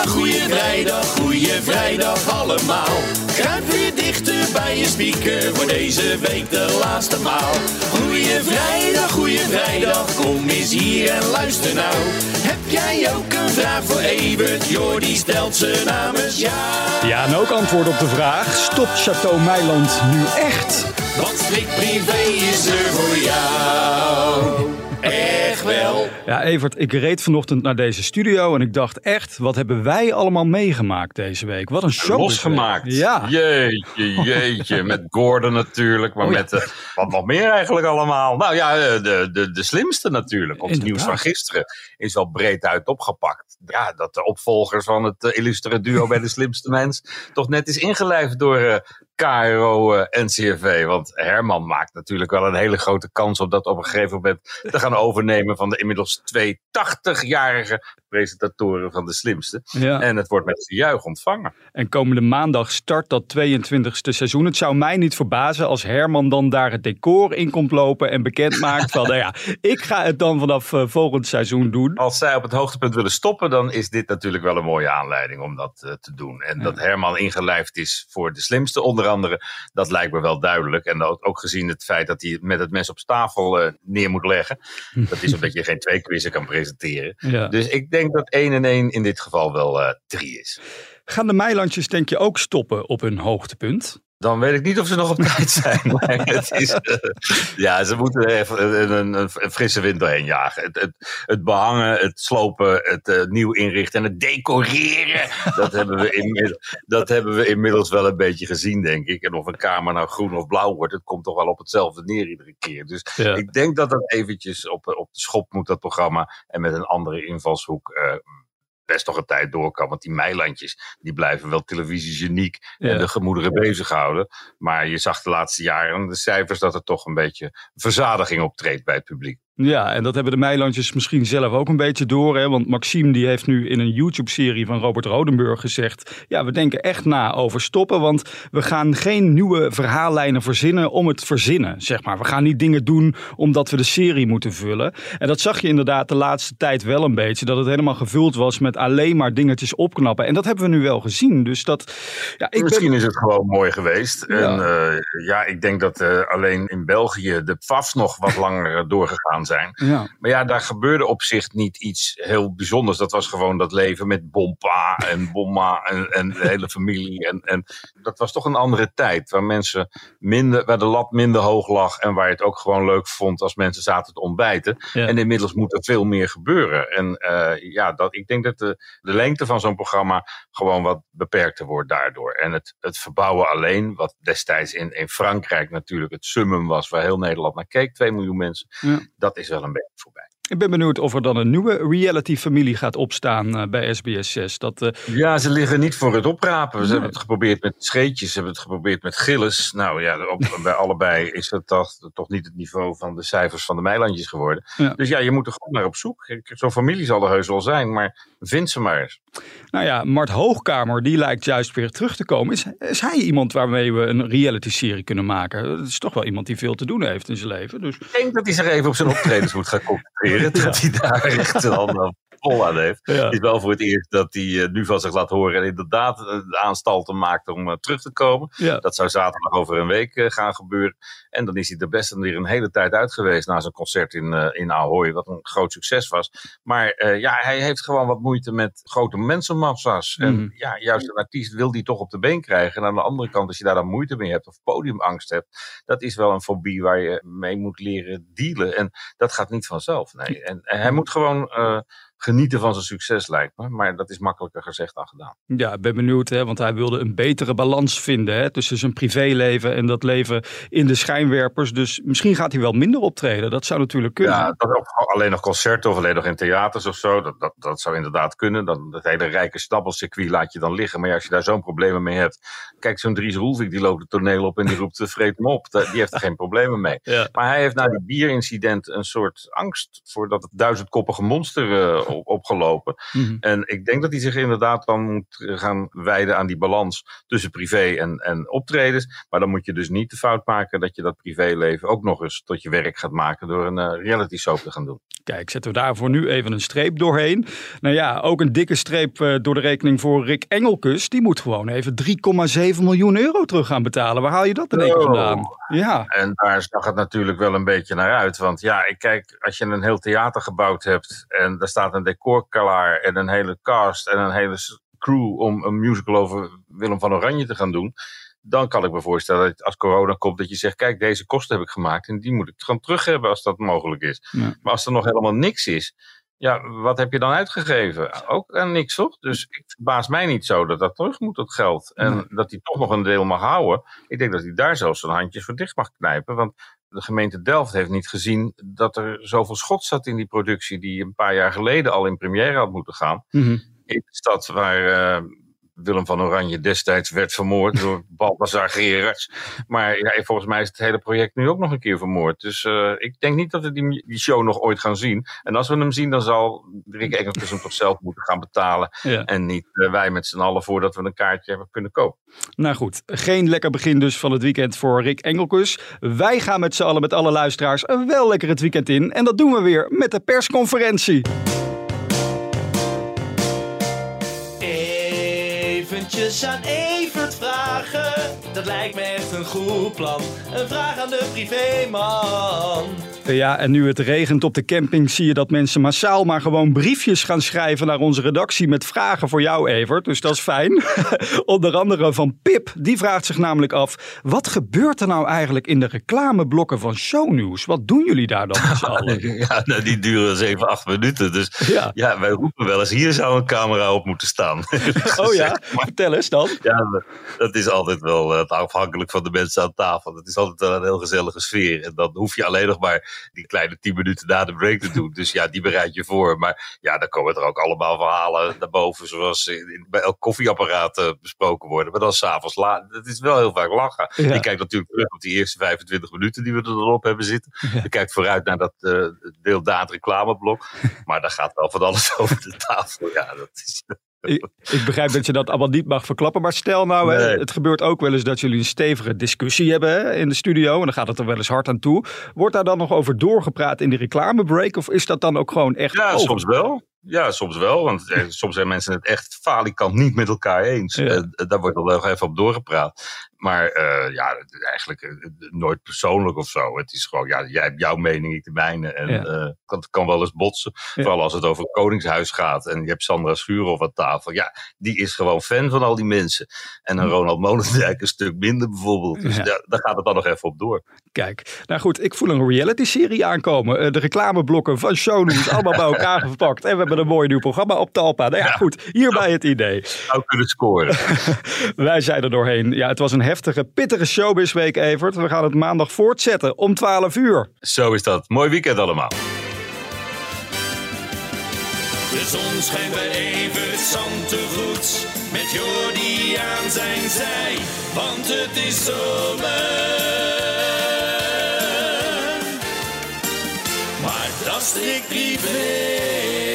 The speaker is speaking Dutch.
vrijdag, goeie vrijdag, goeie vrijdag allemaal. Kruip weer dichter bij je speaker voor deze week de laatste maal. Goeie vrijdag, goeie vrijdag, kom eens hier en luister nou. Heb jij ook een vraag voor Evert? Jordi stelt ze namens jou. Ja, en ook antwoord op de vraag: stopt Chateau Meiland nu echt? Want Slik Privé is er voor jou. Echt wel. Ja, Evert, ik reed vanochtend naar deze studio en ik dacht echt, wat hebben wij allemaal meegemaakt deze week? Wat een show. Losgemaakt. Ja. Jeetje, jeetje. Met Gordon natuurlijk, maar Oh ja. met eh, wat nog meer eigenlijk allemaal. Nou ja, eh, de, de, de slimste natuurlijk. Ons nieuws van gisteren is wel breed uit opgepakt. Ja, dat de opvolgers van het illustere duo bij de slimste mens toch net is ingelijfd door KRO eh, NCRV. Want Herman maakt natuurlijk wel een hele grote kans op dat op een gegeven moment te gaan overnemen van de inmiddels twee 80-jarige presentatoren van de slimste. Ja. En het wordt met gejuich ontvangen. En komende maandag start dat 22e seizoen. Het zou mij niet verbazen als Herman dan daar het decor in komt lopen en bekend maakt van, nou ja, ik ga het dan vanaf eh, volgend seizoen doen. Als zij op het hoogtepunt willen stoppen, dan is dit natuurlijk wel een mooie aanleiding om dat eh, te doen. En dat Herman ingelijfd is voor de slimste, onder dat lijkt me wel duidelijk. En ook, ook gezien het feit dat hij met het mes op tafel eh, neer moet leggen. Dat is omdat je geen twee quizzen kan presenteren. Ja. Dus ik denk dat 1 en 1 in dit geval wel eh 3 is. Gaan de Meilandjes denk je ook stoppen op hun hoogtepunt? Dan weet ik niet of ze nog op tijd zijn. Maar het is, eh, ja, ze moeten even een, een, een, frisse wind doorheen jagen. Het, het, het behangen, het slopen, het eh, nieuw inrichten en het decoreren. Dat hebben, we inmiddels, dat hebben we inmiddels wel een beetje gezien, denk ik. En of een kamer nou groen of blauw wordt, het komt toch wel op hetzelfde neer iedere keer. Dus Ja. ik denk dat dat eventjes op, op de schop moet, dat programma. En met een andere invalshoek eh, best nog een tijd door kan. Want die meilandjes, die blijven wel televisiegeniek Ja. en de gemoederen bezighouden. Maar je zag de laatste jaren de cijfers dat er toch een beetje verzadiging optreedt bij het publiek. Ja, en dat hebben de Meilandjes misschien zelf ook een beetje door. Hè? Want Maxime die heeft nu in een YouTube-serie van Robert Rodenburg gezegd... ja, we denken echt na over stoppen, want we gaan geen nieuwe verhaallijnen verzinnen om het verzinnen, zeg maar. We gaan niet dingen doen omdat we de serie moeten vullen. En dat zag je inderdaad de laatste tijd wel een beetje, dat het helemaal gevuld was met alleen maar dingetjes opknappen. En dat hebben we nu wel gezien, dus dat... Ja, ik ben- Misschien is het gewoon mooi geweest. Ja. En eh, ja, ik denk dat eh, alleen in België de PFAFs nog wat langer doorgegaan zijn. Ja. Maar ja, daar gebeurde op zich niet iets heel bijzonders. Dat was gewoon dat leven met bompa en bomma en, en de hele familie. En, en dat was toch een andere tijd. Waar mensen minder, waar de lat minder hoog lag. En waar je het ook gewoon leuk vond als mensen zaten te ontbijten. Ja. En inmiddels moet er veel meer gebeuren. En eh, ja, dat, ik denk dat de, de lengte van zo'n programma gewoon wat beperkter wordt daardoor. En het, het verbouwen alleen, wat destijds in, in Frankrijk natuurlijk het summum was. Waar heel Nederland naar keek, 2 miljoen mensen. Ja. Dat is wel een beetje voorbij. Ik ben benieuwd of er dan een nieuwe reality-familie gaat opstaan eh, bij SBS 6. Dat, eh, Ja, ze liggen niet voor het oprapen. Ze hebben het geprobeerd met scheetjes, ze hebben het geprobeerd met gilles. Nou ja, op, bij allebei is het toch, toch niet het niveau van de cijfers van de Meilandjes geworden. Ja. Dus ja, je moet er gewoon naar op zoek. Zo'n familie zal er heus wel zijn, maar vind ze maar eens. Nou ja, Mart Hoogkamer, die lijkt juist weer terug te komen. Is, is hij iemand waarmee we een reality-serie kunnen maken? Dat is toch wel iemand die veel te doen heeft in zijn leven. Dus Ik denk dat hij zich even op zijn optredens moet gaan concentreren. Dat hij daar echt een ander vol aan heeft. Het is wel voor het eerst dat hij eh, nu van zich laat horen en inderdaad eh, de aanstalten maakt om eh, terug te komen. Dat zou zaterdag over een week eh, gaan gebeuren. En dan is hij er best weer een hele tijd uit geweest na zijn concert in, eh, in Ahoy, wat een groot succes was. Maar eh, ja, hij heeft gewoon wat moeite met grote mensenmassa's. Mhm. En ja, juist een artiest wil die toch op de been krijgen. En aan de andere kant, als je daar dan moeite mee hebt of podiumangst hebt, dat is wel een fobie waar je mee moet leren dealen. En dat gaat niet vanzelf. Nee. En, en hij moet gewoon eh, genieten van zijn succes, lijkt me. Maar dat is makkelijker gezegd dan gedaan. ja, ik ben benieuwd, hè, want hij wilde een betere balans vinden hè, tussen zijn privéleven en dat leven in de schijnwerpers. Dus misschien gaat hij wel minder optreden. Dat zou natuurlijk kunnen. Ja, alleen nog concerten of alleen nog in theaters of zo. Dat, dat, dat zou inderdaad kunnen. Dan, dat hele rijke snabbelcircuit laat je dan liggen. Maar ja, als je daar zo'n problemen mee hebt. Kijk, zo'n Dries Roelvik die loopt het toneel op en die roept: eh, vreet hem op. Die heeft er geen problemen mee. Ja. Maar hij heeft na die bierincident een soort angst voor dat het duizendkoppige monster eh, op, opgelopen. Mhm. En ik denk dat hij zich inderdaad dan moet gaan wijden aan die balans tussen privé en, en optredens. Maar dan moet je dus niet de fout maken dat je dat privéleven ook nog eens tot je werk gaat maken door een eh, reality soap te gaan doen. Kijk, zetten we daar voor nu even een streep doorheen. Nou ja, ook een dikke streep eh, door de rekening voor Rick Engelkus. Die moet gewoon even 3,7 miljoen euro terug gaan betalen. Waar haal je dat in één keer vandaan? Ja, En daar zag het natuurlijk wel een beetje naar uit. Want ja, ik kijk, als je een heel theater gebouwd hebt en daar staat een decor klaar en een hele cast en een hele crew om een musical over Willem van Oranje te gaan doen. Dan kan ik me voorstellen dat als corona komt, dat je zegt: Kijk, deze kosten heb ik gemaakt en die moet ik gewoon terug hebben als dat mogelijk is. Ja. Maar als er nog helemaal niks is, ja, wat heb je dan uitgegeven? Ook aan niks, toch? Dus ik verbaas mij niet zo dat dat terug moet, dat geld. En Nee. dat hij toch nog een deel mag houden. Ik denk dat hij daar zelfs zijn handjes voor dicht mag knijpen. Want de gemeente Delft heeft niet gezien dat er zoveel schot zat in die productie. die een paar jaar geleden al in première had moeten gaan. Mhm. In de stad waar eh, Willem van Oranje destijds werd vermoord door Balthazar Gerards. Maar ja, volgens mij is het hele project nu ook nog een keer vermoord. Dus eh, ik denk niet dat we die, die show nog ooit gaan zien. En als we hem zien, dan zal Rick Engelkes hem toch zelf moeten gaan betalen. ja. En niet eh, wij met z'n allen voordat we een kaartje hebben kunnen kopen. Nou goed, geen lekker begin dus van het weekend voor Rick Engelkus. Wij gaan met z'n allen, met alle luisteraars, wel lekker het weekend in. En dat doen we weer met de persconferentie. Eventjes aan Evert vragen, dat lijkt me echt een goed plan. Een vraag aan de privéman. Ja, en nu het regent op de camping zie je dat mensen massaal maar gewoon briefjes gaan schrijven naar onze redactie met vragen voor jou, Evert. Dus dat is fijn. Onder andere van Pip, die vraagt zich namelijk af, wat gebeurt er nou eigenlijk in de reclameblokken van Shownieuws? Wat doen jullie daar dan met z'n allen? Ja, nou, die duren 7, 8 minuten. Dus Ja. ja, wij roepen wel eens: hier zou een camera op moeten staan. Oh ja, vertel eens dan. Ja, dat is altijd wel afhankelijk van de mensen aan tafel. Het is altijd wel een heel gezellige sfeer. En dan hoef je alleen nog maar die kleine tien minuten na de break te doen. Dus ja, die bereid je voor. Maar ja, dan komen er ook allemaal verhalen naar boven. Zoals in- bij elk koffieapparaat eh, besproken worden. Maar dan s'avonds laat. Het is wel heel vaak lachen. Ja. Je kijkt natuurlijk terug op die eerste 25 minuten die we er dan op hebben zitten. Je kijkt vooruit naar dat eh deeldaad reclameblok. Maar daar gaat wel van alles over de tafel. Ja, dat is... Ik, ik begrijp dat je dat allemaal niet mag verklappen, maar stel nou, hè, Nee. het gebeurt ook wel eens dat jullie een stevige discussie hebben hè, in de studio en dan gaat het er wel eens hard aan toe. Wordt daar dan nog over doorgepraat in die reclamebreak of is dat dan ook gewoon echt Ja, over? soms wel. Ja, soms wel. Want eh, soms zijn mensen het echt falikant niet met elkaar eens. Ja. En, eh, daar wordt wel nog even op doorgepraat. Maar eh, ja, eigenlijk eh, nooit persoonlijk of zo. Het is gewoon, ja, jij hebt jouw mening, ik de mijne. En Ja. eh, het kan wel eens botsen. Ja. Vooral als het over het Koningshuis gaat. En je hebt Sandra Schuurhoff aan tafel. Ja, die is gewoon fan van al die mensen. En een Ronald Molendijk een stuk minder bijvoorbeeld. Dus Ja. daar, daar gaat het dan nog even op door. Kijk, nou goed, ik voel een reality-serie aankomen. De reclameblokken van Shownews allemaal bij elkaar gepakt en we hebben een mooi nieuw programma op Talpa. Nou ja, goed, hierbij het idee. Zou kunnen scoren. Wij zijn er doorheen. Ja, het was een heftige, pittige showbizweek, Evert. We gaan het maandag voortzetten om 12 uur. Zo is dat. Mooi weekend allemaal. De zon schijnt bij Evert Zantegoed. Met Jordi aan zijn zij, want het is zomer. Maar dat is strikt privé.